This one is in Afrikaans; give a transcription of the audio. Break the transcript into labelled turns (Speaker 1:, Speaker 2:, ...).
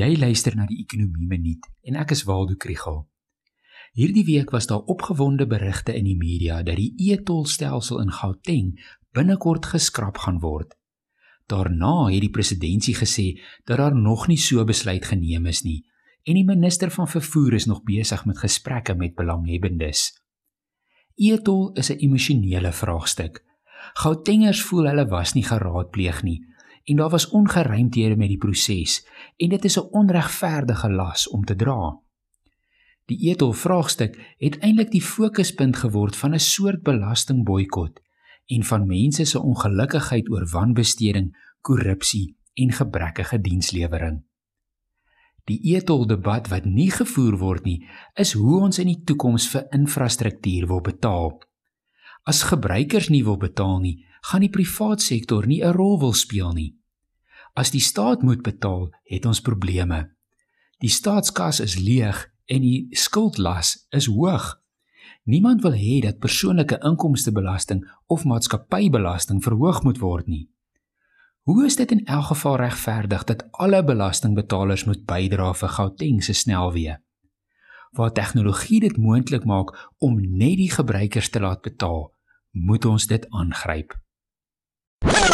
Speaker 1: Jy luister na die Ekonomie Minuut en ek is Waldo Krugel. Hierdie week was daar opgewonde berigte in die media dat die e-tolstelsel in Gauteng binnekort geskraap gaan word. Daarna het die presidentsie gesê dat daar nog nie so besluit geneem is nie en die minister van vervoer is nog besig met gesprekke met belanghebbendes. E-tol is 'n emosionele vraagstuk. Gautengers voel hulle was nie geraadpleeg nie en daar was ongeruimthede met die proses en dit is 'n onregverdige las om te dra. Die etol vraagstuk het eintlik die fokuspunt geword van 'n soort belastingboikot en van mense se ongelukkigheid oor wanbesteding, korrupsie en gebrekkige dienslewering. Die etol debat wat nie gevoer word nie, is hoe ons in die toekoms vir infrastruktuur wil betaal. As gebruikers nie wil betaal nie, gaan die privaat sektor nie 'n rol wil speel nie. As die staat moet betaal, het ons probleme. Die staatskas is leeg en die skuldlas is hoog. Niemand wil hê dat persoonlike inkomstebelasting of maatskappybelasting verhoog moet word nie. Hoe is dit in elk geval regverdig dat alle belastingbetalers moet bydra vir Gauteng se snelweë? Waar tegnologie dit moontlik maak om net die gebruikers te laat betaal, moet ons dit aangryp.